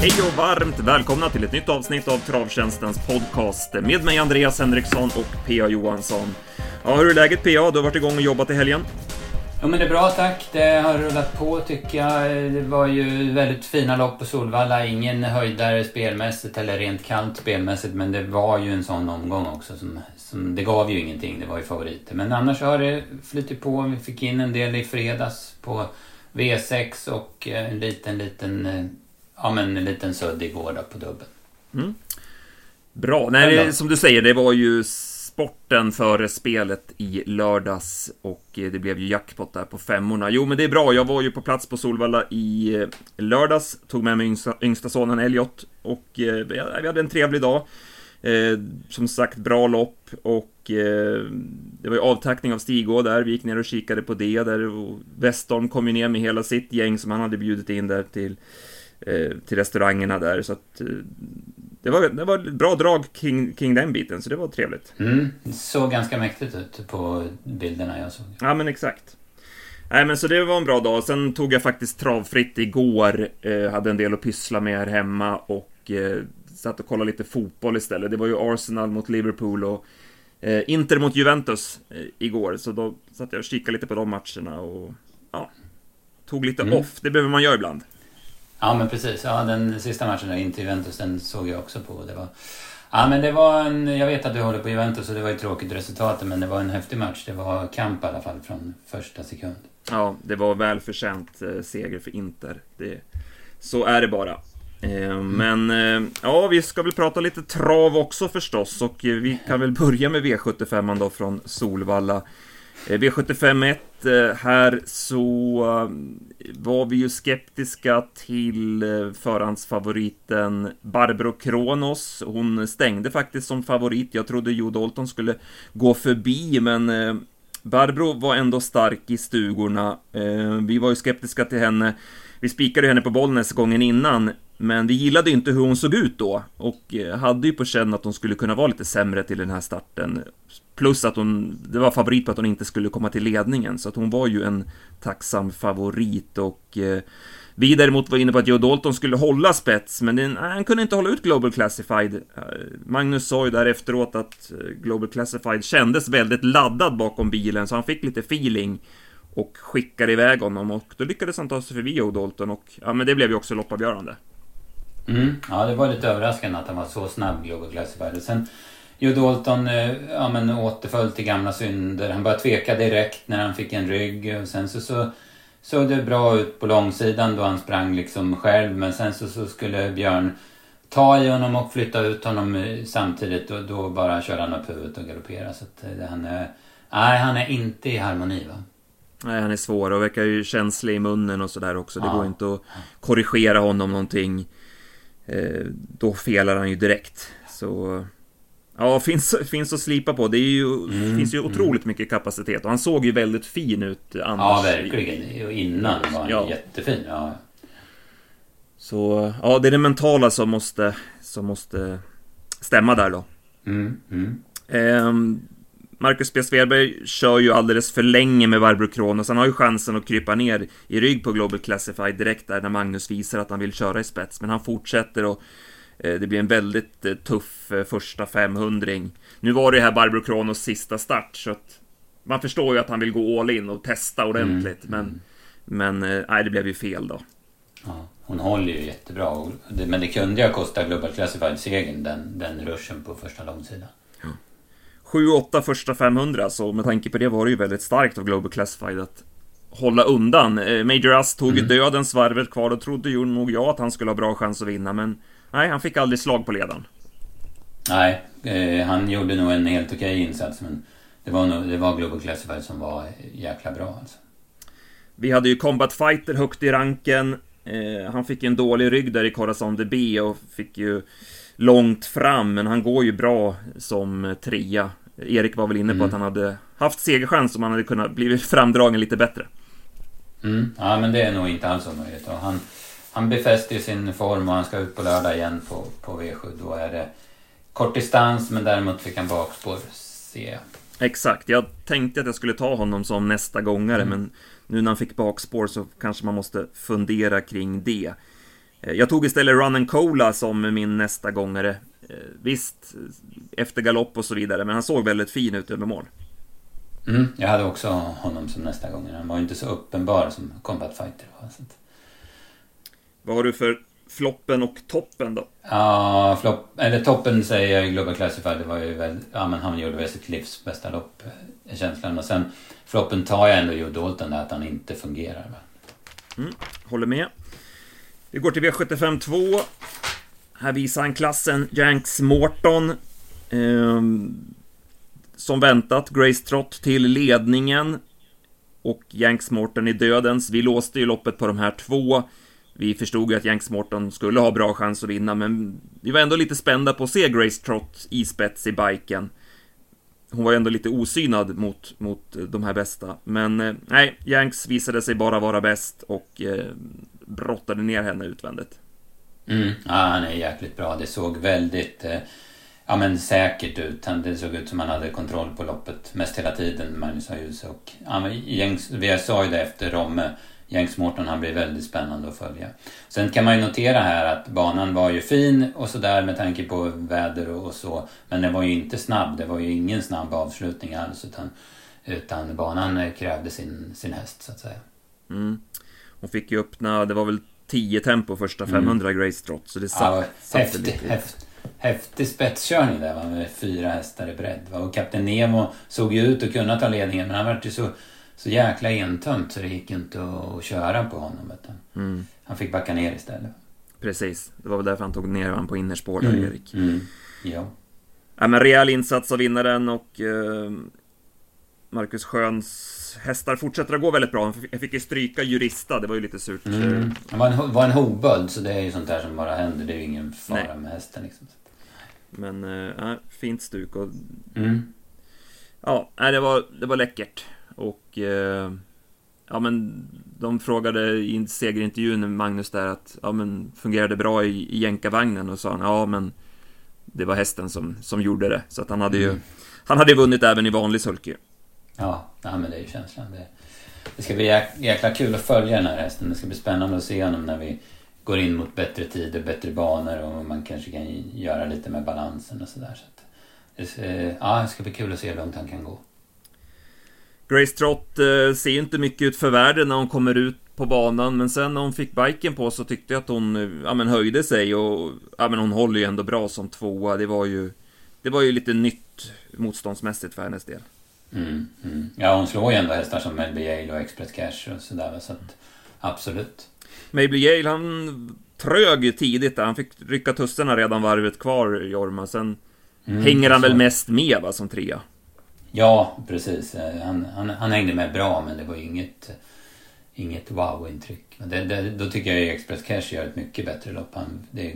Hej och varmt välkomna till ett nytt avsnitt av Travtjänstens podcast med mig Andreas Henriksson och P.A. Johansson. Ja, hur är läget P.A.? Du har varit igång och jobbat i helgen? Jo men det är bra tack. Det har rullat på tycker jag. Det var ju väldigt fina lopp på Solvalla. Ingen höjdare spelmässigt eller rent kallt spelmässigt. Men det var ju en sån omgång också som, som det gav ju ingenting. Det var ju favoriter. Men annars har det flutit på. Vi fick in en del i fredags på V6 och eh, en liten, liten, eh, ja men en liten sudd igår då på dubbeln. Mm. Bra. Nej, det, som du säger, det var ju sporten före spelet i lördags och det blev ju jackpot där på femmorna. Jo, men det är bra. Jag var ju på plats på Solvalla i eh, lördags, tog med mig yngsta, yngsta sonen Elliot och eh, vi hade en trevlig dag. Eh, som sagt, bra lopp och eh, det var ju avtackning av Stigå där. Vi gick ner och kikade på det där och Westholm kom ju ner med hela sitt gäng som han hade bjudit in där till, eh, till restaurangerna där. Så att eh, det var, det var ett bra drag kring, kring den biten, så det var trevligt. Mm, det såg ganska mäktigt ut på bilderna jag såg. Ja, men exakt. Nej, men så det var en bra dag. Sen tog jag faktiskt travfritt igår. Eh, hade en del att pyssla med här hemma och eh, satt och kollade lite fotboll istället. Det var ju Arsenal mot Liverpool och eh, Inter mot Juventus eh, igår. Så då satt jag och kikade lite på de matcherna och ja, tog lite mm. off. Det behöver man göra ibland. Ja men precis. Ja, den sista matchen där, inte Juventus, den såg jag också på. Det var... Ja men det var en... Jag vet att du håller på Juventus och det var ju tråkigt resultatet men det var en häftig match. Det var kamp i alla fall från första sekund. Ja, det var välförtjänt eh, seger för Inter. Det, så är det bara. Eh, mm. Men eh, ja, vi ska väl prata lite trav också förstås och vi kan väl börja med V75 då från Solvalla. Eh, V75 1 Eh, Eh, här så eh, var vi ju skeptiska till eh, förhandsfavoriten Barbro Kronos. Hon stängde faktiskt som favorit. Jag trodde Jo Dalton skulle gå förbi, men Barbro var ändå stark i stugorna. Vi var ju skeptiska till henne. Vi spikade henne på Bollnäs gången innan, men vi gillade inte hur hon såg ut då. Och eh, hade ju på känn att hon skulle kunna vara lite sämre till den här starten. Plus att hon, det var favorit på att hon inte skulle komma till ledningen, så att hon var ju en tacksam favorit. Och eh, vi däremot var inne på att Joe Dalton skulle hålla spets, men den, han kunde inte hålla ut Global Classified. Eh, Magnus sa ju där efteråt att eh, Global Classified kändes väldigt laddad bakom bilen, så han fick lite feeling och skickade iväg honom. Och då lyckades han ta sig förbi Joe Dalton. Och ja, men det blev ju också loppavgörande. Mm, ja, det var lite överraskande att han var så snabb, Global Classified. Sen Jo Dalton eh, ja, men återföll till gamla synder. Han började tveka direkt när han fick en rygg. Och sen så, så såg det bra ut på långsidan då han sprang liksom själv. Men sen så, så skulle Björn ta i honom och flytta ut honom eh, samtidigt. Och då bara körde han upp huvudet och galopperade. Så att eh, han är... Nej, han är inte i harmoni va? Nej, han är svår och verkar ju känslig i munnen och sådär också. Det ja. går inte att korrigera honom någonting. Då felar han ju direkt. Så Ja, finns, finns att slipa på. Det är ju, mm, finns ju mm. otroligt mycket kapacitet. Och han såg ju väldigt fin ut annars. Ja, verkligen. Innan var han ja. jättefin. Ja. Så, ja, det är det mentala som måste, som måste stämma där då. Mm, mm. Marcus B. Svedberg kör ju alldeles för länge med Barbro Kronos. Han har ju chansen att krypa ner i rygg på Global Classified direkt där när Magnus visar att han vill köra i spets. Men han fortsätter och Eh, det blir en väldigt eh, tuff eh, första 500 Nu var det här Barbro Kronos sista start, så att man förstår ju att han vill gå all in och testa ordentligt, mm. men, men nej, det blev ju fel då. Ja, hon håller ju jättebra, men det kunde ju ha kostat Global Classified-segern, den, den ruschen på första långsidan. 7-8 första 500, så med tanke på det var det ju väldigt starkt av Global Classified att hålla undan. Major Us tog mm. dödens varvet kvar, då trodde ju nog jag att han skulle ha bra chans att vinna, men Nej, han fick aldrig slag på ledaren. Nej, eh, han gjorde nog en helt okej insats men det var, nog, det var Global Classified som var jäkla bra alltså. Vi hade ju Combat Fighter högt i ranken. Eh, han fick en dålig rygg där i Corazon DB och fick ju långt fram, men han går ju bra som trea. Erik var väl inne på mm. att han hade haft segerchans om han hade kunnat blivit framdragen lite bättre. Mm. Ja, men det är nog inte alls omöjligt. Han, han befäster sin form och han ska ut på lördag igen på, på V7. Då är det kort distans men däremot fick han bakspår, ser jag. Exakt, jag tänkte att jag skulle ta honom som nästa gångare mm. men nu när han fick bakspår så kanske man måste fundera kring det. Eh, jag tog istället Run and Cola som min nästa gångare. Eh, visst, efter galopp och så vidare, men han såg väldigt fin ut över mål. Mm, jag hade också honom som nästa gång. Han var inte så uppenbar som Combat Fighter. Vad har du för floppen och toppen då? Ja, flopp, eller toppen säger jag i Global Classified. Det var ju väl, ja men han gjorde väl sitt livs bästa lopp, är känslan. Och sen floppen tar jag ändå Joe Dalton där, att han inte fungerar. Mm, håller med. Vi går till V75 2. Här visar han klassen Janks Morton. Eh, som väntat, Grace Trott till ledningen. Och Janks Morton i dödens. Vi låste ju loppet på de här två. Vi förstod ju att Janks Morton skulle ha bra chans att vinna, men vi var ändå lite spända på att se Grace Trott i spets i biken. Hon var ju ändå lite osynad mot, mot eh, de här bästa. Men eh, nej, Janks visade sig bara vara bäst och eh, brottade ner henne utvändigt. Mm, ja, han är jäkligt bra. Det såg väldigt eh, ja, men säkert ut. Det såg ut som han hade kontroll på loppet mest hela tiden, Magnus Hajus. Och ja, gängs, vi sa ju det efter Romme. Jängs Mårten, han blir väldigt spännande att följa. Sen kan man ju notera här att banan var ju fin och sådär med tanke på väder och så. Men den var ju inte snabb. Det var ju ingen snabb avslutning alls. Utan, utan banan krävde sin, sin häst så att säga. Mm. Hon fick ju öppna, det var väl 10 tempo första 500 mm. Grace Trot. Så det satt, ja, satt häftig, lite. Häftig, häftig spetskörning där va, med fyra hästar i bredd. Va? Och Kapten Nemo såg ju ut att kunna ta ledningen men han var ju så, så jäkla entömt så det gick inte att, att köra på honom. Mm. Han fick backa ner istället. Precis, det var väl därför han tog ner honom på innerspår där, mm. Erik. Mm. Ja. ja. men rejäl insats av vinnaren och eh, Marcus Sjöns hästar fortsätter att gå väldigt bra. Jag fick ju stryka Jurista, det var ju lite surt. Mm. Det var en, var en hovböld, så det är ju sånt där som bara händer. Det är ju ingen fara Nej. med hästen liksom. Men, äh, fint stuk och... Mm. Ja, det var, det var läckert. Och... Äh, ja men, de frågade i segerintervjun Magnus där att, ja men, fungerade bra i, i jänkarvagnen? Och sa han, ja men... Det var hästen som, som gjorde det. Så att han hade ju... Mm. Han hade vunnit även i vanlig sulky. Ja, men det är ju känslan. Det, det ska bli jäk, jäkla kul att följa den här hästen. Det ska bli spännande att se honom när vi går in mot bättre tider, bättre banor och man kanske kan göra lite med balansen och sådär. Så det, eh, ja, det ska bli kul att se hur långt han kan gå. Grace Trott eh, ser ju inte mycket ut för världen när hon kommer ut på banan, men sen när hon fick biken på så tyckte jag att hon eh, ja, men höjde sig och ja, men hon håller ju ändå bra som tvåa. Det var ju, det var ju lite nytt motståndsmässigt för hennes del. Mm, mm. Ja, hon slår ju ändå hästar som Melby Yale och Express Cash och sådär. Så att, absolut. Melby Yale, han trög tidigt där. Han fick rycka tussarna redan varvet kvar, Jorma. Sen mm, hänger han så. väl mest med, va, som trea? Ja, precis. Eh, han, han, han hängde med bra, men det var ju inget, inget wow-intryck. Det, det, då tycker jag att Express Cash gör ett mycket bättre lopp. Han, det,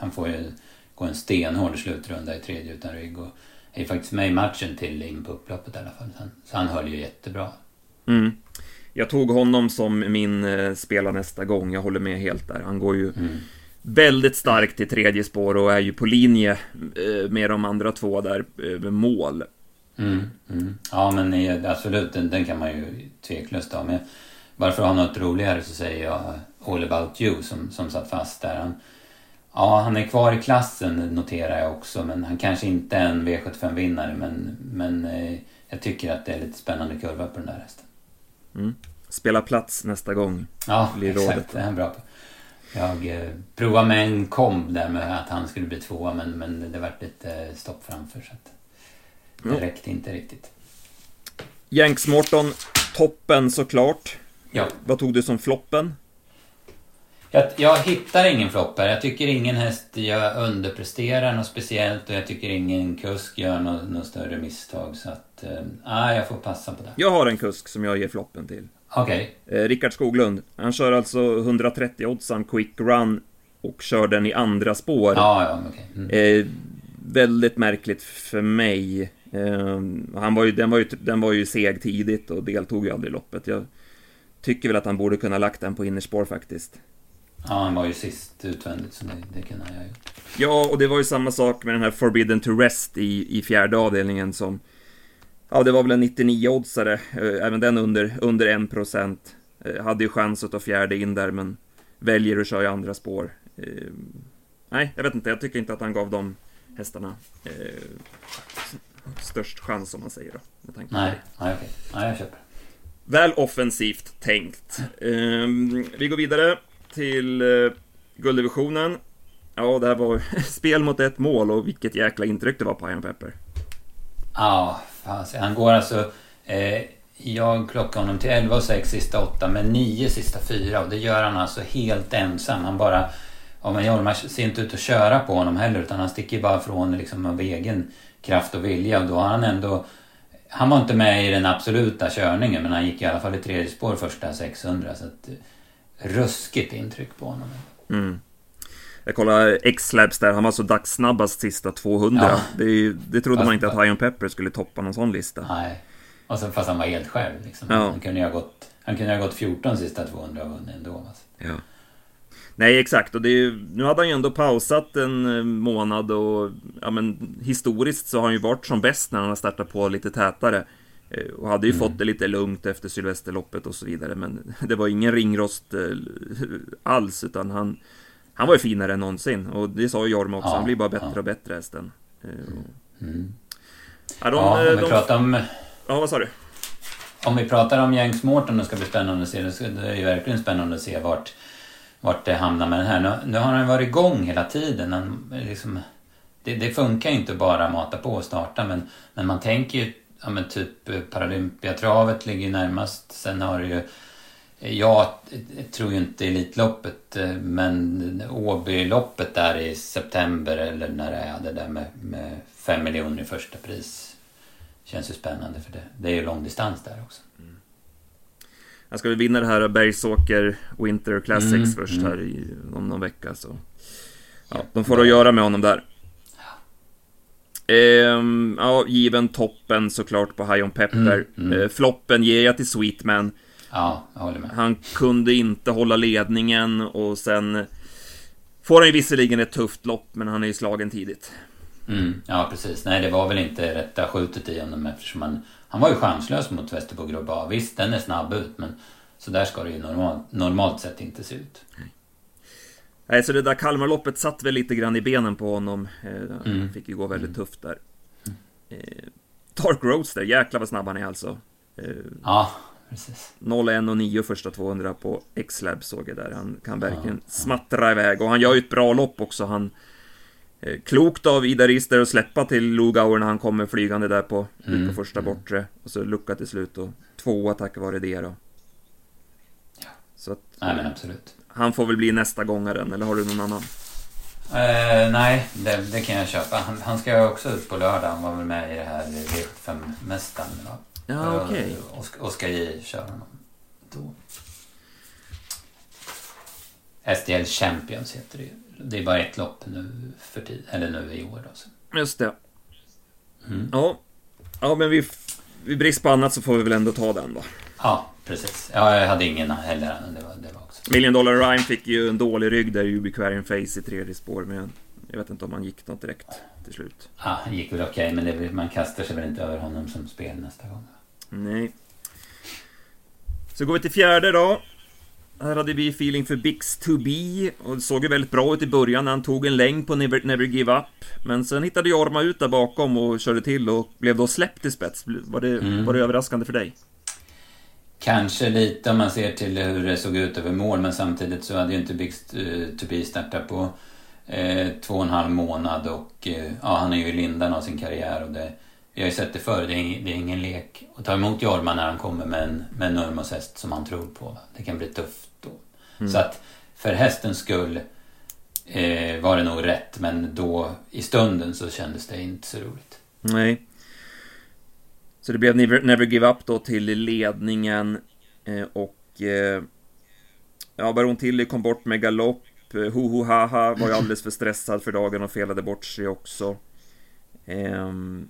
han får ju gå en stenhård slutrunda i tredje utan rygg. Och, är faktiskt med i matchen till in på upploppet i alla fall. Så han höll ju jättebra. Mm. Jag tog honom som min eh, spela nästa gång, jag håller med helt där. Han går ju mm. väldigt starkt i tredje spår och är ju på linje eh, med de andra två där med mål. Mm. Mm. Ja, men absolut, den, den, kan man ju tveklöst ha. Men bara för att ha något roligare så säger jag All about you som, som satt fast där. Han, Ja, han är kvar i klassen noterar jag också. Men han kanske inte är en V75-vinnare. Men, men eh, jag tycker att det är lite spännande kurva på den där hästen. Mm. Spela plats nästa gång. Ja, exakt. Det är han bra på. Jag eh, provade med en komb där med att han skulle bli tvåa. Men, men det vart lite stopp framför. Så att det mm. räckte inte riktigt. Jenks Morton, toppen såklart. Ja. Vad tog du som floppen? Jag, jag hittar ingen floppare. Jag tycker ingen häst jag underpresterar något speciellt och jag tycker ingen kusk gör något, något större misstag. Så att, äh, jag får passa på det. Jag har en kusk som jag ger floppen till. Okej. Okay. Eh, Rickard Skoglund. Han kör alltså 130 oddsan quick run och kör den i andra spår. Ja, ja, okay. Mm. Eh, väldigt märkligt för mig. Eh, han var ju, den, var ju, den var ju seg tidigt och deltog ju aldrig i loppet. Jag tycker väl att han borde kunna lagt den på innerspår faktiskt. Ja, han var ju sist utvändigt, så det, det kunde han ha gjort. Ja, och det var ju samma sak med den här Forbidden to Rest i, i fjärde avdelningen som... Ja, det var väl en 99-oddsare, eh, även den under, under 1%. Eh, hade ju chans att ta fjärde in där, men väljer att köra i andra spår. Eh, nej, jag vet inte, jag tycker inte att han gav de hästarna störst chans om man säger då. Nej, nej, okej. Nej, jag köper. Väl offensivt tänkt. Eh, vi går vidare till eh, gulddivisionen. Ja, det här var spel mot ett mål och vilket jäkla intryck det var på Iron Pepper. Ja, fast han går alltså... Eh, jag klockar honom till 11 och 6 sista 8 men 9 sista 4 och det gör han alltså helt ensam. Han bara... Ja men Jorma ser inte ut att köra på honom heller utan han sticker bara från liksom av egen kraft och vilja och då har han ändå... Han var inte med i den absoluta körningen men han gick i alla fall i tredje spår första 600 så att... Eh, Ruskigt intryck på honom. Mm. Jag kollade X-Labs där, han var så dagssnabbast sista 200. Ja. Det, det trodde fast, man inte att High on Pepper skulle toppa någon sån lista. Nej. Och så, fast han var helt själv liksom. Ja. Han kunde ju ha gått, han kunde ha gått 14 sista 200 och vunnit ändå. Alltså. Ja. Nej, exakt. Och är, nu hade han ju ändå pausat en eh, månad och ja, men, historiskt så har han ju varit som bäst när han har startat på lite tätare. Eh, och hade ju mm. fått det lite lugnt efter Sylvesterloppet och så vidare. Men det var ingen ringrost eh, alls, utan han, han var ju finare än någonsin. Och det sa ju Jorma också, ja, han blir bara bättre ja. och bättre hästen. Mm. Ja, de, ja, om vi de... pratar om... Ja, vad sa du? Om vi pratar om James Morton, det ska bli spännande att se. Det är ju verkligen spännande att se vart, vart det hamnar med den här. Nu, nu har han varit igång hela tiden. Han, liksom, det, det, funkar ju inte bara att mata på och starta, men, men man tänker ju ja, men typ Paralympiatravet ligger närmast. Sen har du ju jag tror ju inte Elitloppet, eh, men Åbyloppet där i september eller när det är det där med, med 5 miljoner i första pris. Känns ju spännande för det, det är ju långdistans där också. Mm. Jag ska väl vinna det här Bergsåker Winter Classics mm, först mm. här i, om någon vecka så. Ja, de får att göra med honom där. Ehm, ja, given toppen såklart på High On Pepper. Mm, mm. Ehm, floppen ger jag till Sweetman. Ja, jag håller med. Han kunde inte hålla ledningen och sen får han ju visserligen ett tufft lopp, men han är ju slagen tidigt. Mm, ja, precis. Nej, det var väl inte rätta skjutet i honom eftersom han, han var ju chanslös mot Västerbo Groba. Visst, den är snabb ut, men så där ska det ju normalt, normalt sett inte se ut. Nej, så det där Kalmarloppet satt väl lite grann i benen på honom. Eh, mm. Fick ju gå väldigt mm. tufft där. Mm. Eh, Dark Roadster, jäklar vad snabb han är alltså. Eh, ja, precis. 01 och 9 första 200 på X-Lab såg jag där. Han kan verkligen ja, smattra iväg och han gör ju ett bra lopp också. Han Klokt av Ida Rister att släppa till Lugauer när han kommer flygande där på, mm, på första mm. bortre. Och så lucka till slut och tvåa tack vare det då. Ja. Så att, Nej men absolut. Han får väl bli nästa gångaren, eller har du någon annan? Uh, nej, det, det, kan jag köpa. Han, han ska också ut på lördag. Han var väl med i det här V75-mästaren. Ja, okej. Okay. Oskar J kör honom då. SDL Champions heter det Det är bara ett lopp nu för tid, eller nu i år. Då, så. Just det. Mm. Ja. ja, men vi, vi brist på annat så får vi väl ändå ta den då. Ja, precis. Ja, jag hade ingen heller. Det var, det var också. Million Dollar Rhyme fick ju en dålig rygg där i Ubiquarian Face i tredje spår. Men jag vet inte om han gick något direkt till slut. Ja, han gick väl okej. Okay, men det, man kastar sig väl inte över honom som spel nästa gång. Nej. Så går vi till fjärde då. Här hade vi feeling för Bix to be och det såg ju väldigt bra ut i början när han tog en längd på Never, Never Give Up. Men sen hittade Jorma ut där bakom och körde till och blev då släppt i spets. Var det, mm. var det överraskande för dig? Kanske lite om man ser till hur det såg ut över mål men samtidigt så hade ju inte Bix to be startat på eh, två och en halv månad och eh, ja, han är ju i lindan av sin karriär och det vi har ju sett det förr, det är, det är ingen lek att ta emot Jorma när han kommer med en, med en Nurmos häst som han tror på. Det kan bli tufft då. Mm. Så att för hästens skull eh, var det nog rätt men då i stunden så kändes det inte så roligt. Nej. Så det blev Never, Never Give Up då till ledningen eh, och eh, ja, Baron Tilly kom bort med galopp. Eh, Ho Ho Ha Ha var ju alldeles för stressad för dagen och felade bort sig också. Um,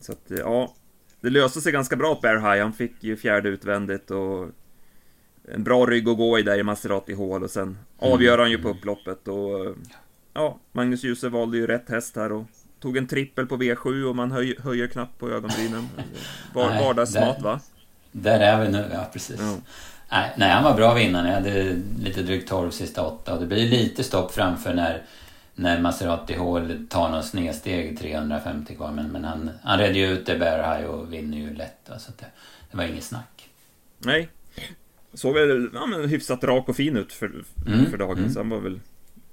så att, ja, det löste sig ganska bra åt Bear High. Han fick ju fjärde utvändigt och en bra rygg att gå i där i Maserati hål och sen mm. avgör han ju på upploppet och ja, Magnus Djuse valde ju rätt häst här och tog en trippel på V7 och man höj, höjer knappt på ögonbrynen. Var, vardagsmat va? Där är vi nu, ja precis. Ja. Nej, nej, han var bra vinnare. Jag hade lite drygt 12 sista åtta och det blir lite stopp framför när, när Maserati Hall tar någon snedsteg 350 kvar. Men, men han, han redde ju ut det Bear High och vinner ju lätt. Så det, det var inget snack. Nej. Såg väl ja, men hyfsat rak och fin ut för, mm, för dagen. Mm. Så han var väl...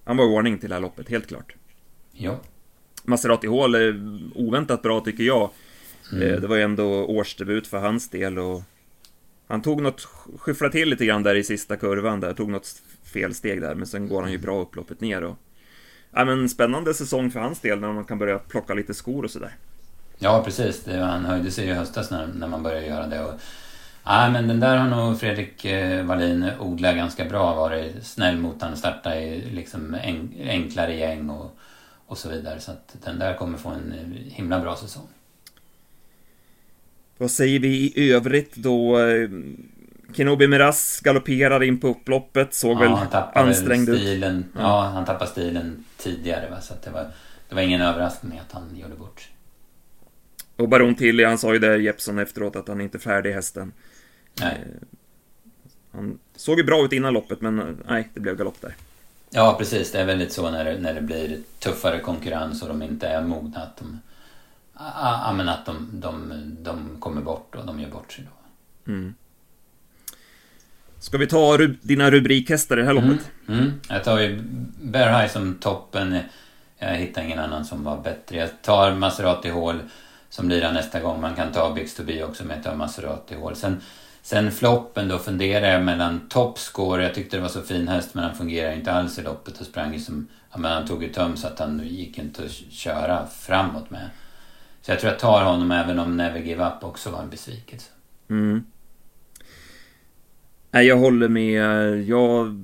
Han var i ordning till det här loppet, helt klart. Ja. Maserati Hall är oväntat bra tycker jag. Mm. Eh, det var ju ändå årsdebut för hans del och han tog något, skyfflade till lite grann där i sista kurvan där, tog något felsteg där, men sen går han ju bra upploppet ner och... Ja men spännande säsong för hans del när man kan börja plocka lite skor och sådär. Ja precis, det, han höjde sig i höstas när, när man började göra det och... Ja men den där har nog Fredrik eh, Wallin odlat ganska bra, varit snäll mot honom, starta i liksom enklare gäng och, och så vidare. Så att den där kommer få en himla bra säsong. Vad säger vi i övrigt då? Kenobi Miraz galopperar in på upploppet, såg ja, väl ansträngd ut. Stilen, ja. ja, han tappade stilen tidigare va? så det, var, det var ingen överraskning att han gjorde bort sig. Och Baron Tilly, han sa ju det Jeppson efteråt att han inte är färdig hästen. Nej. Eh, han såg ju bra ut innan loppet men nej, det blev galopp där. Ja precis, det är väldigt så när det, när det blir tuffare konkurrens och de inte är mogna att de Ja, men att de, de, de kommer bort och de gör bort sig då. Mm. Ska vi ta rub dina rubrikhästar i det här loppet? Mm, mm. Jag tar ju Bear High som toppen. Jag hittar ingen annan som var bättre. Jag tar Maserati Hall som lirar nästa gång. Man kan ta Bix to Be också, men jag tar Maserati Hall. Sen, sen floppen då funderar jag mellan Topscore. Jag tyckte det var så fin häst, men han fungerar inte alls i loppet och sprang som... Ja, men han tog ju töm så att han gick inte att köra framåt med. Så jag tror jag tar honom även om Never Give Up också var en besvikelse. Mm. Nej, jag håller med. Jag...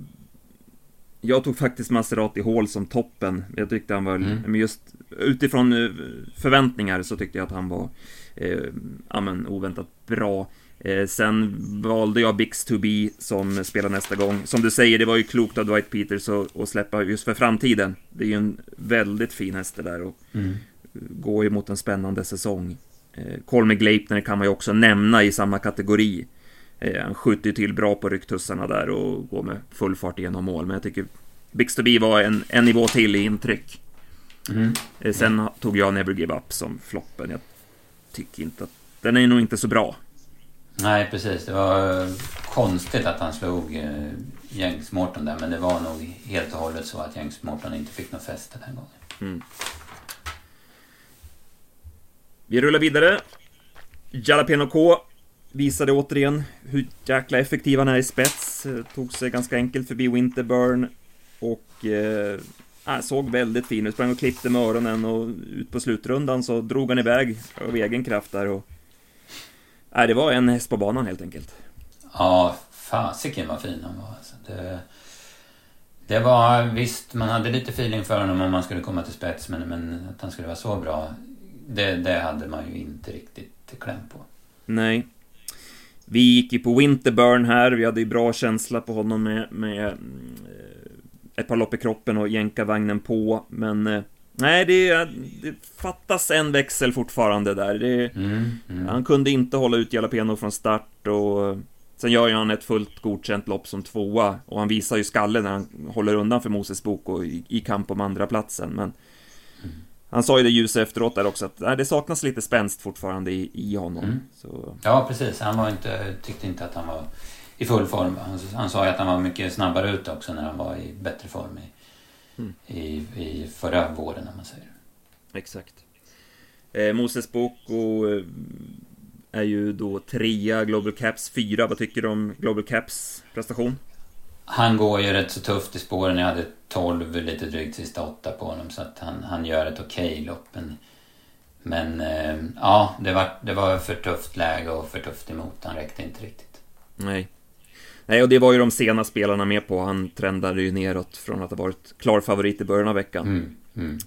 Jag tog faktiskt Maserati Hall som toppen. Jag tyckte han var, mm. men just utifrån eh, förväntningar så tyckte jag att han var, eh, ja men oväntat bra. Eh, sen valde jag Bix to Be som spelar nästa gång. Som du säger, det var ju klokt av Dwight Peters att, släppa just för framtiden. Det är ju en väldigt fin häst det där och mm går ju mot en spännande säsong. Eh, Colmy Gleipner kan man ju också nämna i samma kategori. Eh, han skjuter ju till bra på rycktussarna där och går med full fart igenom mål. Men jag tycker Bixterby var en, en nivå till i intryck. Mm. Eh, sen tog jag Never Give Up som floppen. Jag tycker inte att... Den är nog inte så bra. Nej, precis. Det var eh, konstigt att han slog eh, James Morton där. Men det var nog helt och hållet så att James Morton inte fick något fäste den gången. Mm. Vi rullar vidare. Jalapeno K visade återigen hur jäkla effektiv han är i spets. Tog sig ganska enkelt förbi Winterburn och eh, äh, såg väldigt fin ut. Sprang och klippte med öronen och ut på slutrundan så drog han iväg av egen kraft där och... Nej, det var en häst på banan helt enkelt. Ja, fasiken vad fin han var. Alltså, det, det var visst, man hade lite feeling för honom om man skulle komma till spets men, men att han skulle vara så bra det, det hade man ju inte riktigt kläm på. Nej. Vi gick ju på Winterburn här, vi hade ju bra känsla på honom med, med eh, ett par lopp i kroppen och jänkarvagnen på, men eh, Nej, det, det, fattas en växel fortfarande där. Det, mm, mm. Han kunde inte hålla ut Jalapeno från start och Sen gör ju han ett fullt godkänt lopp som tvåa och han visar ju skallen när han håller undan för Moses Bok och i, i kamp om andra platsen men han sa ju det ljus efteråt där också att nej, det saknas lite spänst fortfarande i, i honom. Mm. Ja, precis. Han var inte, tyckte inte att han var i full form. Han, han sa ju att han var mycket snabbare ute också när han var i bättre form i, mm. i, i förra våren, när man säger. Exakt. Eh, Moses Boko eh, är ju då trea, Global Caps fyra. Vad tycker du om Global Caps prestation? Han går ju rätt så tufft i spåren. Jag hade 12, lite drygt sista åtta på honom. Så att han, han gör ett okej okay lopp. Men, men eh, ja, det var, det var för tufft läge och för tufft emot. Han räckte inte riktigt. Nej. Nej, och det var ju de sena spelarna med på. Han trendade ju neråt från att ha varit klar favorit i början av veckan. Mm, mm.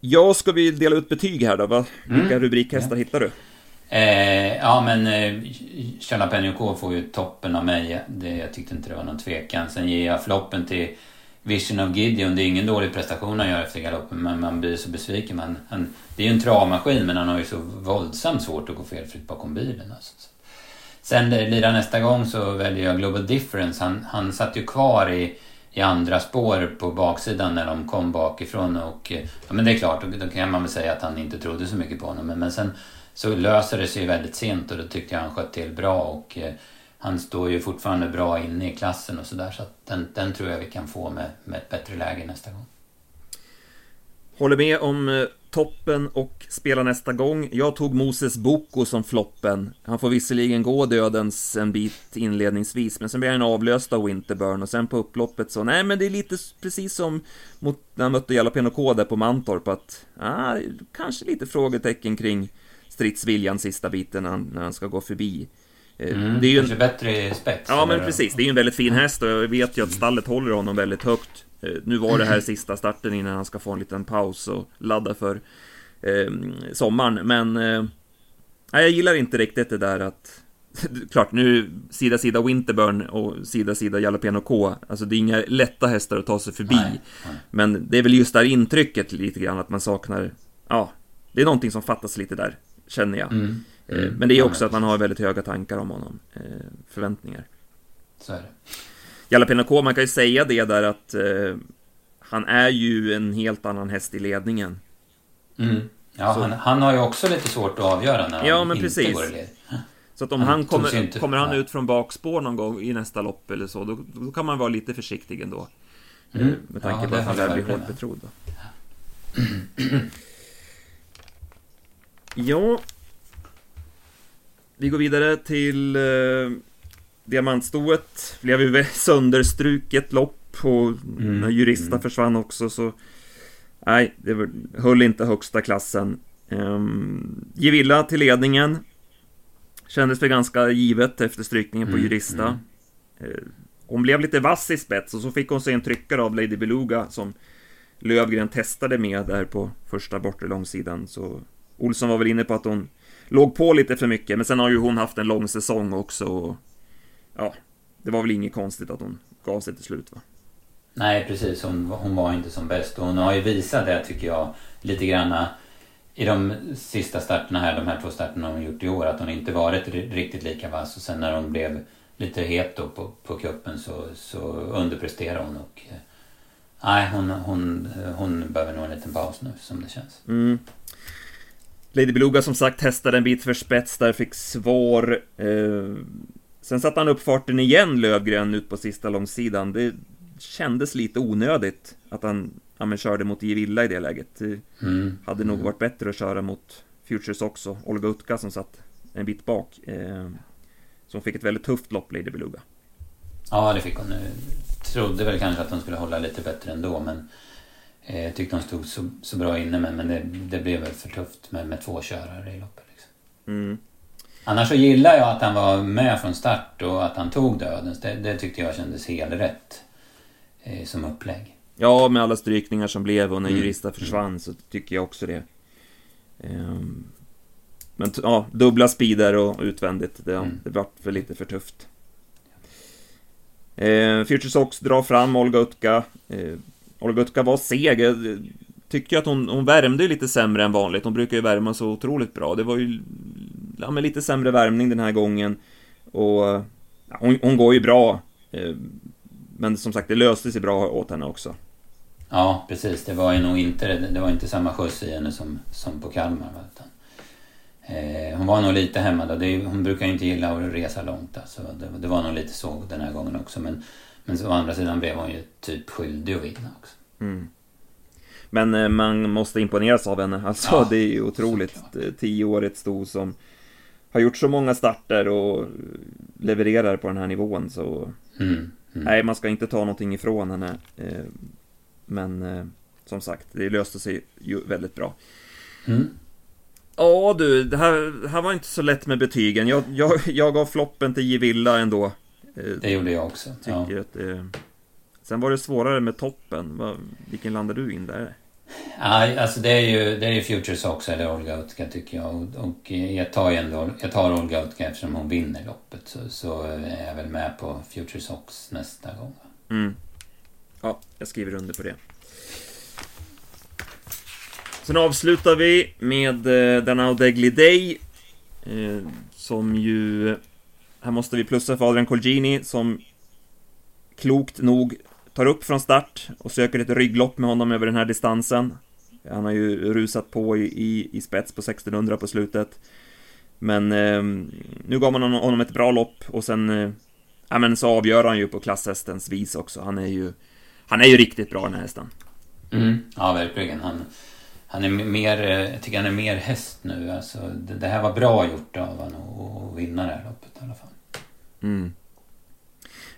Ja, ska vi dela ut betyg här då? Va? Vilka mm, rubrikhästar ja. hittar du? Eh, ja men eh, K får ju toppen av mig. Det, jag tyckte inte det var någon tvekan. Sen ger jag floppen till Vision of Gideon. Det är ingen dålig prestation han gör efter galoppen men man blir så besviken. Man, han, det är ju en travmaskin men han har ju så våldsamt svårt att gå felfritt bakom bilen. Alltså. Sen lirar nästa gång så väljer jag Global Difference. Han, han satt ju kvar i, i andra spår på baksidan när de kom bakifrån och eh, ja men det är klart, då, kan man väl säga att han inte trodde så mycket på honom. Men, men sen så löser det sig väldigt sent och då tyckte jag han sköt till bra och eh, han står ju fortfarande bra inne i klassen och sådär så att den, den tror jag vi kan få med, med ett bättre läge nästa gång. Håller med om eh, toppen och spelar nästa gång. Jag tog Moses Boko som floppen. Han får visserligen gå dödens en bit inledningsvis, men sen blir han avlöst av Winterburn och sen på upploppet så, nej men det är lite precis som mot, när han mötte Jalapeno K där på Mantorp att, ah, kanske lite frågetecken kring stridsviljan sista biten när han, när han ska gå förbi. Eh, mm, det är ju en... bättre spets. Ja, men precis. Det är ju en väldigt fin häst och jag vet ju att stallet håller honom väldigt högt. Eh, nu var det här sista starten innan han ska få en liten paus och ladda för eh, sommaren, men eh, jag gillar inte riktigt det där att Klart, nu sida sida Winterburn och sida sida Jalapeno K, alltså det är inga lätta hästar att ta sig förbi. Nej, nej. Men det är väl just där intrycket lite grann att man saknar, ja, det är någonting som fattas lite där, känner jag. Mm. Eh, mm. Men det är också att man har väldigt höga tankar om honom, eh, förväntningar. Så är det. Jalapeno man kan ju säga det där att eh, han är ju en helt annan häst i ledningen. Mm. Ja, han, han, har ju också lite svårt att avgöra när ja, han men inte precis. går i led. Så att om han, han kommer, inte, kommer han ut från bakspår någon gång i nästa lopp eller så, då, då kan man vara lite försiktig ändå. Mm. Eh, med tanke ja, på att han lär bli hårt betrodd. Ja. Vi går vidare till eh, diamantstoet. Blev ju sönderstruket lopp och mm. när Jurista mm. försvann också så Nej, det höll inte högsta klassen. Um, Gevilla till ledningen. Kändes väl ganska givet efter strykningen på mm, Jurista. Mm. Uh, hon blev lite vass i spets och så fick hon sig en tryckare av Lady Beluga som Lövgren testade med där på första bortre långsidan. Så Olsson var väl inne på att hon låg på lite för mycket, men sen har ju hon haft en lång säsong också. Och, ja, det var väl inget konstigt att hon gav sig till slut va? Nej, precis. Hon, hon var inte som bäst. Och hon har ju visat det, tycker jag, lite granna i de sista starterna här, de här två starterna hon gjort i år, att hon inte varit riktigt lika vass. Och sen när hon blev lite het då på, på kuppen så, så underpresterade hon. Och, eh, nej, hon, hon, hon behöver nog en liten paus nu, som det känns. Mm. Lady Beluga som sagt testade en bit för spets där, fick svår. Eh, sen satte han upp farten igen, Lövgren, ut på sista långsidan. Det kändes lite onödigt att han ja, men, körde mot Givilla i det läget. Det mm. hade nog varit bättre att köra mot Futures också. Olga Utka som satt en bit bak. Eh, som fick ett väldigt tufft lopp, Lady Beluga. Ja, det fick hon. Trodde väl kanske att hon skulle hålla lite bättre ändå, men eh, jag tyckte hon stod så, så bra inne, men, men det, det blev väl för tufft med, med två körare i loppet. Liksom. Mm. Annars så gillar jag att han var med från start och att han tog dödens. Det, det tyckte jag kändes helt rätt eh, som upplägg. Ja, med alla strykningar som blev och när mm. Jurista försvann så tycker jag också det. Um, men ja, dubbla speeder och utvändigt, det, mm. det vart för lite för tufft. Eh, Future Sox drar fram Olga Utka. Eh, Olga Utka var seg. Jag tycker att hon, hon värmde lite sämre än vanligt. Hon brukar ju värma så otroligt bra. Det var ju ja, men lite sämre värmning den här gången. Och ja, hon, hon, går ju bra. Eh, men som sagt, det löste sig bra åt henne också. Ja, precis. Det var ju nog inte, det var inte samma skjuts i henne som, som på Kalmar. Utan, eh, hon var nog lite hämmad. Det, hon brukar inte gilla att resa långt. Alltså. Det, det, var nog lite så den här gången också. Men, men så, å andra sidan blev hon ju typ skyldig att vinna också. Mm. Men eh, man måste imponeras av henne. Alltså ja, det är ju otroligt. Såklart. Tioårigt sto som har gjort så många starter och levererar på den här nivån så... Mm. Mm. Nej, man ska inte ta någonting ifrån henne. Eh, men eh, som sagt, det löste sig ju väldigt bra. Mm. Ja du, det här, det här var inte så lätt med betygen. Jag, jag, jag gav floppen till Givilla ändå. Eh, det gjorde jag också. Tycker ja. att det... Sen var det svårare med toppen. Vilken landade du in där? Nej, alltså det är ju, det är ju Futures också, eller Olga Utka tycker jag. Och, och jag tar ju ändå, jag tar Olga Utka eftersom hon vinner loppet. Så, så är jag väl med på Futures Ox nästa gång. Mm. Ja, jag skriver under på det. Sen avslutar vi med eh, Danao Degli Day. Eh, som ju här måste vi plussa för Adrian Colgini som klokt nog tar upp från start och söker ett rygglopp med honom över den här distansen. Han har ju rusat på i, i, i spets på 1600 på slutet. Men eh, nu gav man honom ett bra lopp och sen, eh, ja men så avgör han ju på klasshästens vis också. Han är ju, han är ju riktigt bra den här hästen. Mm, ja, verkligen. Han, han är mer, eh, jag tycker han är mer häst nu. Alltså, det, det här var bra gjort av honom att vinna det här loppet i alla fall. Mm.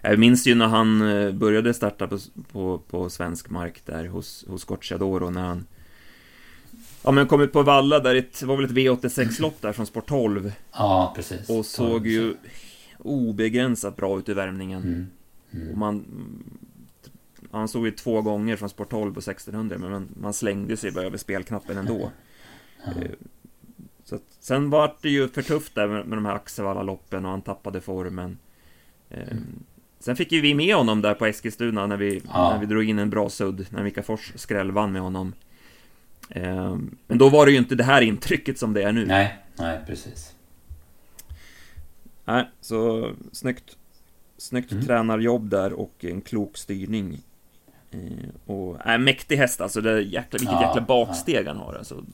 Jag minns ju när han eh, började starta på, på, på svensk mark där hos, hos Gocciadoro när han Ja men kom ut på Valla där, det var väl ett V86-lopp där från Sport 12 Ja, precis. Och såg ju obegränsat bra ut i värmningen. Mm. Mm. Och man Han såg ju två gånger från Sport 12 på 1600 men man, man slängde sig bara över spelknappen ändå. Ja. Eh, Så att, sen var det ju för tufft där med, med de här Axevalla-loppen och han tappade formen. Eh, Sen fick ju vi med honom där på Eskilstuna när vi, Ja. när vi drog in en bra sudd, när Mika Fors skrällvann med honom. Eh, Men då var det ju inte det här intrycket som det är nu. Nej, nej precis Nej, så snyggt, snyggt Mm. tränarjobb där och en klok styrning. Eh, och, äh, mäktig häst alltså, det är jäkla, vilket Ja, jäkla baksteg han har alltså.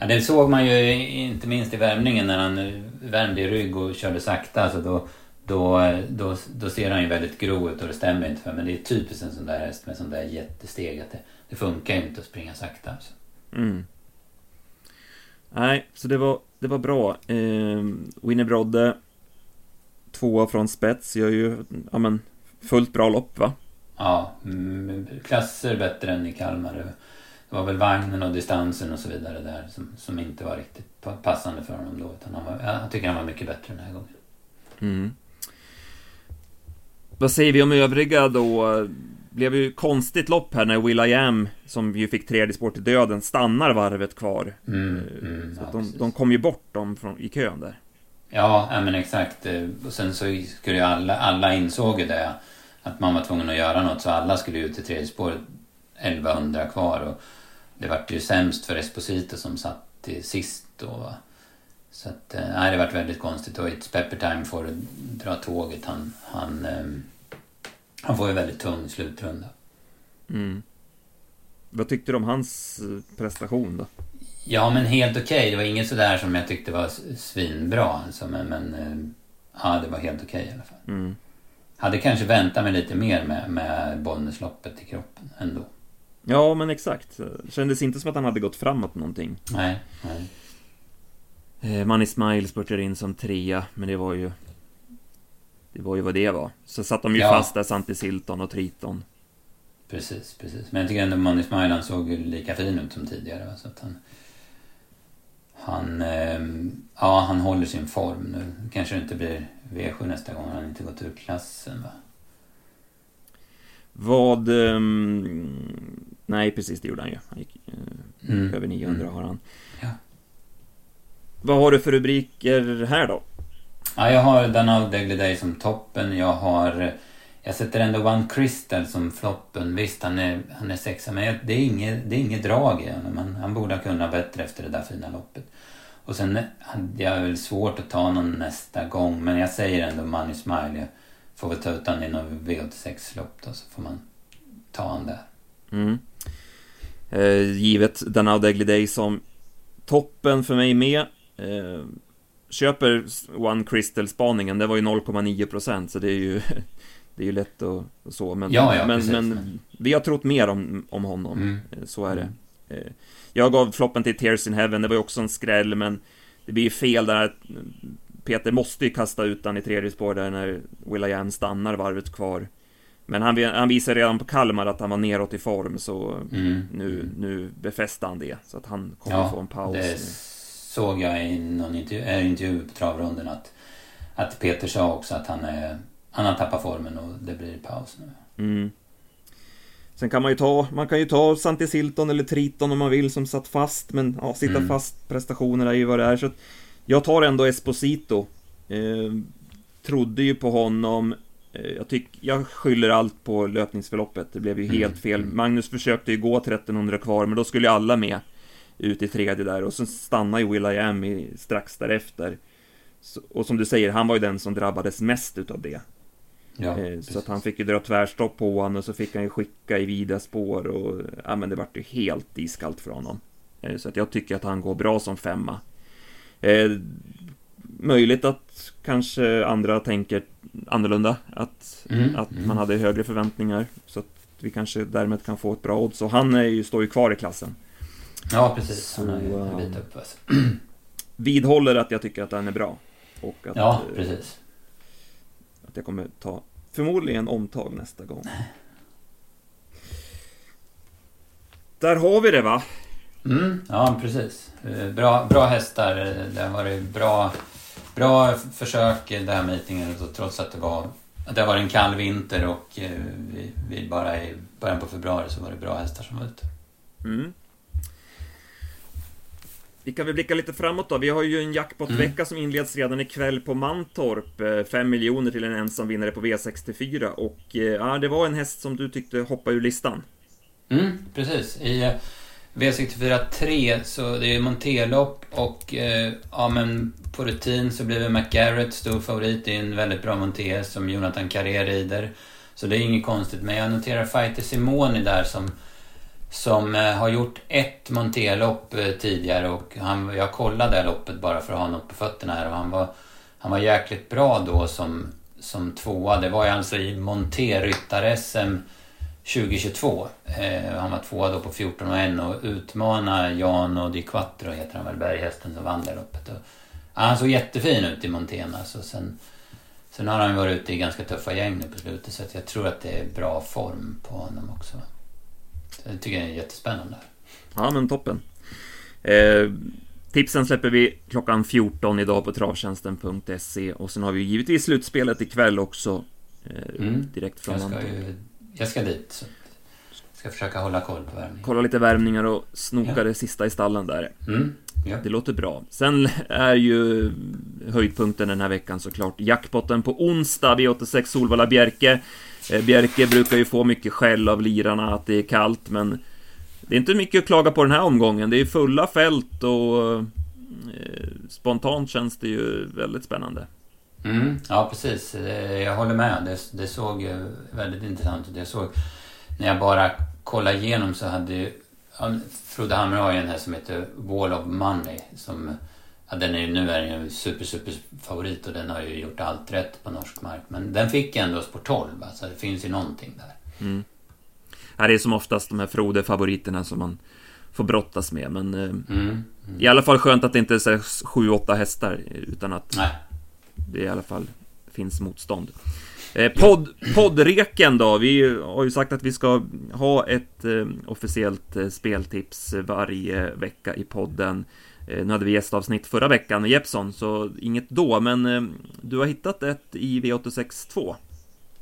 Ja, det såg man ju inte minst i värmningen när han värmde i rygg och körde sakta. Alltså då, då, då, då ser han ju väldigt grov ut och det stämmer inte för Men det är typiskt en sån där häst med sån där jättesteg. Att det, det funkar inte att springa sakta. Alltså. Mm. Nej, så det var, det var bra. Eh, Winnie Brodde, tvåa från spets, gör ju, ja men, fullt bra lopp va? Ja, mm, klasser bättre än i Kalmar. Det var väl vagnen och distansen och så vidare där som, som inte var riktigt pa- passande för honom då. Utan han var, jag tycker han var mycket bättre den här gången. Mm. Vad säger vi om övriga då? Blev ju konstigt lopp här när Will.i.am, som ju fick tredje spår till döden, stannar varvet kvar. Mm, Eh, mm, så ja, de, de kom ju bort dem från, i kön där. Ja, men exakt. Eh, Och sen så skulle ju alla, alla insåg ju det. Att man var tvungen att göra något. Så alla skulle ut till tredje spåret. 1100 kvar. Och det vart ju sämst för Esposito som satt till sist då. Så att, eh, nej, det vart väldigt konstigt. Och It's Peppertime får dra tåget. Han, han, ehm, han får ju väldigt tung slutrunda. Mm. Vad tyckte du om hans eh, prestation då? Ja, men helt okej. Det var inget sådär som jag tyckte var svinbra. Alltså, men, men eh, ja, det var helt okej i alla fall. Mm. Hade kanske väntat mig lite mer med, med Bollnäsloppet i kroppen ändå. Ja, men exakt. Kändes inte som att han hade gått framåt någonting. Nej, nej. Eh, Man Ismail spurtade in som trea, men det var ju... Det var ju vad det var. Så satt de ju Ja. fast där, Santi Silton och Triton. Precis, precis. Men jag tycker ändå Money Smile han såg ju lika fin ut som tidigare. Så att han... Han... ehm, ja, han håller sin form nu. Kanske det inte blir V7 nästa gång. Han har inte gått ur klassen va? Vad... ehm, nej, precis det gjorde han ju. Han gick eh, Mm. över 900 Mm. har han. Vad har du för rubriker här då? Ja, jag har Danal Degly Day som toppen. Jag har... Jag sätter ändå One Crystal som floppen. Visst, han är, han är sexa, men det är inget, det är inget drag i honom. Han, han borde ha kunnat bättre efter det där fina loppet. Och sen hade jag väl svårt att ta någon nästa gång, men jag säger ändå Money Smile. Jag får väl ta ut honom i någon V86-lopp då, så får man ta han där. Mm. Eh, givet den Ugly Day som toppen för mig med. Eh, köper One Crystal-spaningen, det var ju 0,9% så det är ju Det är ju lätt att och så, men, Ja, ja, men, precis, men men- vi har trott mer om, om honom, Mm. Eh, så är det. Eh, Jag gav floppen till Tears in Heaven, det var ju också en skräll, men det blir ju fel där att Peter måste ju kasta ut den i tredje spår där när Will.i.am stannar varvet kvar. Men han, han visade redan på Kalmar att han var neråt i form, så Mm. nu, nu befäste han det. Så att han kommer att få en paus. Såg jag i någon intervju, äh, intervju på travronden att, att Peter sa också att han, är, han har tappat formen och det blir paus nu. Mm. Sen kan man ju ta, man kan ju ta Santi Silton eller Triton om man vill som satt fast, men ja, sitta Mm. fast prestationer är ju vad det är. Så jag tar ändå Esposito. Eh, trodde ju på honom. Eh, jag, tyck, jag skyller allt på löpningsförloppet. Det blev ju Mm. helt fel. Magnus försökte ju gå 1300 kvar, men då skulle ju alla med ut i tredje där och så stannar ju Will.i.am strax därefter. och som du säger, han var ju den som drabbades mest utav det. Ja, eh, så att han fick ju dra tvärstopp på honom och så fick han ju skicka i vida spår och ja men det vart ju helt iskallt för honom. Eh, så att jag tycker att han går bra som femma. Eh, möjligt att kanske andra tänker annorlunda, att, mm, att mm. man hade högre förväntningar. Så att vi kanske därmed kan få ett bra odds. Och han är ju, står ju kvar i klassen. Ja, precis. Så, han är ju en bit upp. Alltså. Vidhåller att jag tycker att den är bra. Och att, ja, precis. Att jag kommer ta förmodligen omtag nästa gång. Där har vi det va? Mm, ja, precis. Eh, bra, bra hästar. Det har varit bra, bra försök det här meetingen trots att det var att det var en kall vinter och eh, vi, vi, bara i början på februari så var det bra hästar som var ute. Mm. Vi kan väl blicka lite framåt då. Vi har ju en jackpotvecka mm. som inleds redan ikväll på Mantorp. 5 eh, miljoner till en ensam vinnare på V64 och ja, det var en häst som du tyckte hoppade ur listan. Mm, precis. I V64 3 så det är monterlopp och eh, ja men på rutin så blir McGarrett stor favorit. Det är en väldigt bra monté som Jonathan Carré rider. Så det är inget konstigt. Men jag noterar Fighter Simoni där som, som eh, har gjort ett Montelopp eh, tidigare och han, jag kollade det loppet bara för att ha något på fötterna här och han var, han var jäkligt bra då som, som tvåa. Det var ju alltså i monterryttar-SM 2022. Eh, han var tvåa då på 14 och 1 och utmanade och Di Quattro, heter han väl, berghästen som vann det loppet. Och, ja, han såg jättefin ut i Montena. alltså. sen, sen har han varit ute i ganska tuffa gäng nu på slutet så jag tror att det är bra form på honom också. Jag tycker det är jättespännande. Ja men toppen. Eh, tipsen släpper vi klockan 14 idag på travtjänsten.se och sen har vi givetvis slutspelet ikväll också. Eh, mm. Direkt från jag ska ju jag ska dit. Ska försöka hålla koll på värmningen. Kolla lite värmningar och snoka ja. det sista i stallen där. Mm, ja. Det låter bra. Sen är ju höjdpunkten den här veckan såklart jackpotten på onsdag V86 Solvalla Bjerke. Eh, Bjerke brukar ju få mycket skäll av lirarna att det är kallt, men det är inte mycket att klaga på den här omgången. Det är fulla fält och eh, spontant känns det ju väldigt spännande. Mm, ja, precis. Jag håller med. Det, det såg väldigt intressant ut. Jag såg, när jag bara kollade igenom så hade. Frode Hamre har ju en här som heter Wall of Money. Som, ja, den är, nu är den ju super, super favorit och den har ju gjort allt rätt på norsk mark. Men den fick ändå spår 12, så det finns ju någonting där. Mm. Ja, det är som oftast de här Frode-favoriterna som man får brottas med. Men eh, mm, mm. i alla fall skönt att det inte är 7-8 hästar. Utan att Nej det i alla fall finns motstånd. Eh, podd, poddreken då, vi har ju sagt att vi ska ha ett eh, officiellt eh, speltips varje vecka i podden. Eh, nu hade vi gästavsnitt förra veckan med Jeppson, så inget då, men eh, du har hittat ett i V86 2.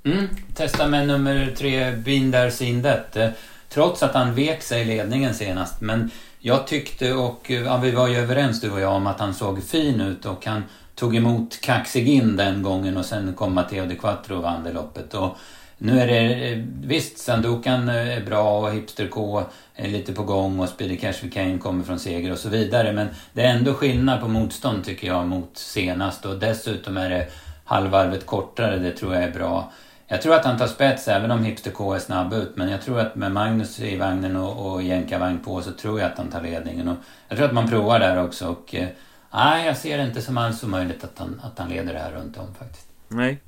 Mm, testa med nummer tre, Binder Sindet. Eh, trots att han vek sig i ledningen senast, men jag tyckte och eh, ja, vi var ju överens du och jag om att han såg fin ut och han tog emot Kaxigin den gången och sen kom Matteo de Quattro och vann det loppet. Och nu är det, eh, visst Sandokan eh, är bra och Hipster K är lite på gång och Speedy Cash Kane kommer från seger och så vidare. Men det är ändå skillnad på motstånd tycker jag mot senast och dessutom är det halvvarvet kortare, det tror jag är bra. Jag tror att han tar spets även om Hipster K är snabb ut. Men jag tror att med Magnus i vagnen och, och jänkarvagn på så tror jag att han tar ledningen. Och jag tror att man provar där också. Och, eh, Nej, jag ser det inte som alls omöjligt att han, att han leder det här runt om faktiskt. Nej.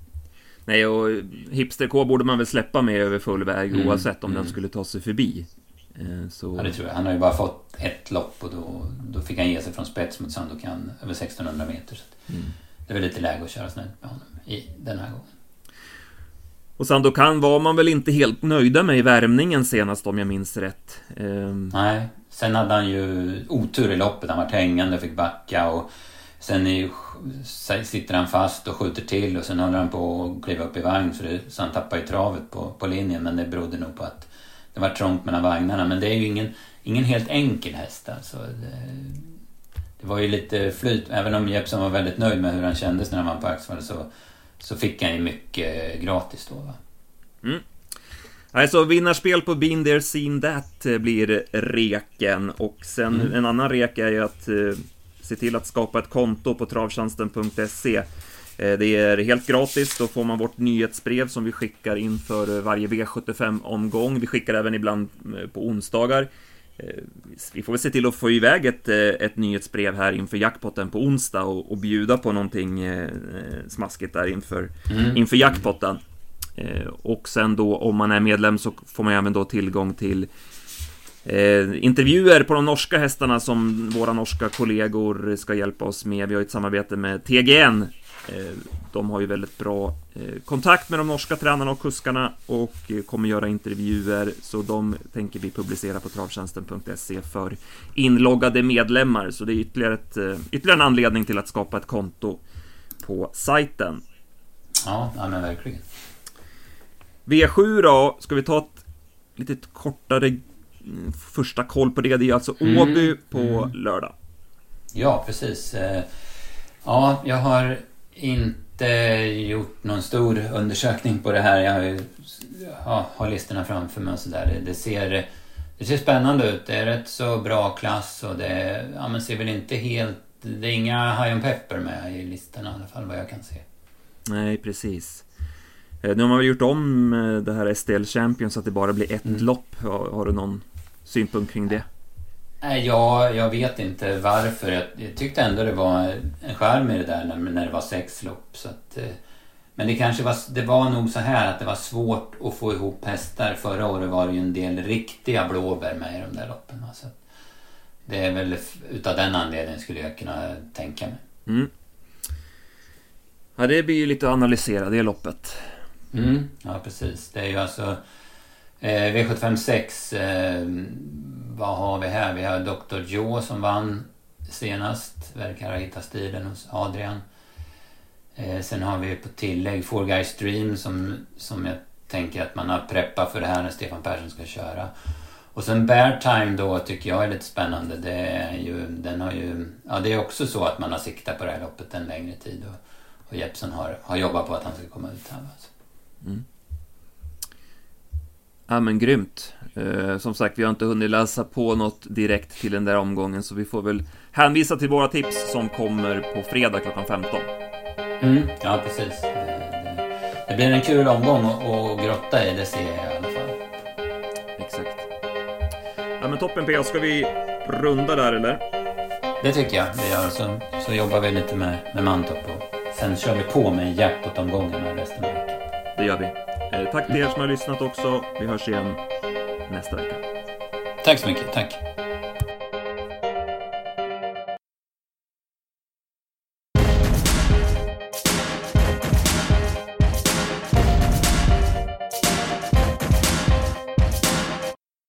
Nej, och Hipster K borde man väl släppa med över full väg mm, oavsett om mm. den skulle ta sig förbi. Eh, så... Ja, det tror jag. Han har ju bara fått ett lopp och då, då fick han ge sig från spets mot Sandokan över 1600 meter. Så mm. Det är väl lite läge att köra snällt med honom i den här gången. Och Sandokan var man väl inte helt nöjda med i värmningen senast om jag minns rätt. Um... Nej, sen hade han ju otur i loppet. Han var hängande och fick backa och sen är, sitter han fast och skjuter till och sen håller han på att kliva upp i vagn så, det, så han tappar ju travet på, på linjen. Men det berodde nog på att det var trångt mellan vagnarna. Men det är ju ingen, ingen helt enkel häst alltså. Det, det var ju lite flyt. Även om Jeppson var väldigt nöjd med hur han kändes när han var på Axevalla så så fick han ju mycket gratis då va. Mm. Alltså vinnarspel på Been There Seen That blir reken och sen mm. en annan rek är ju att eh, se till att skapa ett konto på travtjänsten.se. Eh, det är helt gratis, då får man vårt nyhetsbrev som vi skickar inför varje V75-omgång. Vi skickar även ibland eh, på onsdagar. Vi får väl se till att få iväg ett, ett nyhetsbrev här inför jackpotten på onsdag och, och bjuda på någonting smaskigt där inför, mm. inför jackpotten. Eh, och sen då om man är medlem så får man även då tillgång till Eh, intervjuer på de norska hästarna som våra norska kollegor ska hjälpa oss med. Vi har ett samarbete med TGN. Eh, de har ju väldigt bra eh, kontakt med de norska tränarna och kuskarna och eh, kommer göra intervjuer, så de tänker vi publicera på travtjänsten.se för inloggade medlemmar. Så det är ytterligare, ett, eh, ytterligare en anledning till att skapa ett konto på sajten. Ja, ja men verkligen. V7 då, ska vi ta ett lite kortare första koll på det. Det är alltså mm. Åby mm. på mm. lördag. Ja, precis. Eh, ja, jag har inte gjort någon stor undersökning på det här. Jag har, ju, ja, har listorna framför mig och sådär. Det, det, ser, det ser spännande ut. Det är rätt så bra klass och det ja, men ser väl inte helt... Det är inga High on Pepper med i listorna i alla fall vad jag kan se. Nej, precis. Eh, nu har man väl gjort om eh, det här STL Champions så att det bara blir ett mm. lopp. Har, har, du någon synpunkt kring det? Ja, jag vet inte varför. Jag, jag tyckte ändå det var en skärm i det där när, när det var sex lopp. Så att, eh, men det kanske var, det var nog så här att det var svårt att få ihop hästar. Förra året var det ju en del riktiga blåbär med i de där loppen. Så det är väl utav den anledningen skulle jag kunna tänka mig. Mm. Ja, det blir ju lite att analysera det loppet. Mm, ja, precis. Det är ju alltså eh, V756. Eh, vad har vi här? Vi har Dr. Joe som vann senast. Verkar ha hittat stilen hos Adrian. Eh, sen har vi på tillägg Four Guys Dream som, som jag tänker att man har preppat för det här när Stefan Persson ska köra. Och sen Bear Time då tycker jag är lite spännande. Det är ju, den har ju, ja det är också så att man har siktat på det här loppet en längre tid. Och, och Jeppson har, har jobbat på att han ska komma ut här. Alltså. Mm. Ja men grymt. Eh, som sagt, vi har inte hunnit läsa på något direkt till den där omgången, så vi får väl hänvisa till våra tips som kommer på fredag klockan 15. Mm, ja, precis. Det, blir en kul omgång att grotta i, det ser jag i alla fall. Exakt. Ja men toppen PA, ska vi runda där eller? Det tycker jag vi gör, så, så jobbar vi lite med, med Mantorp och sen kör vi på med jackpot-omgången resten av veckan. Det gör vi. Eh, tack till er som har lyssnat också. Vi hörs igen nästa vecka. Tack så mycket. Tack.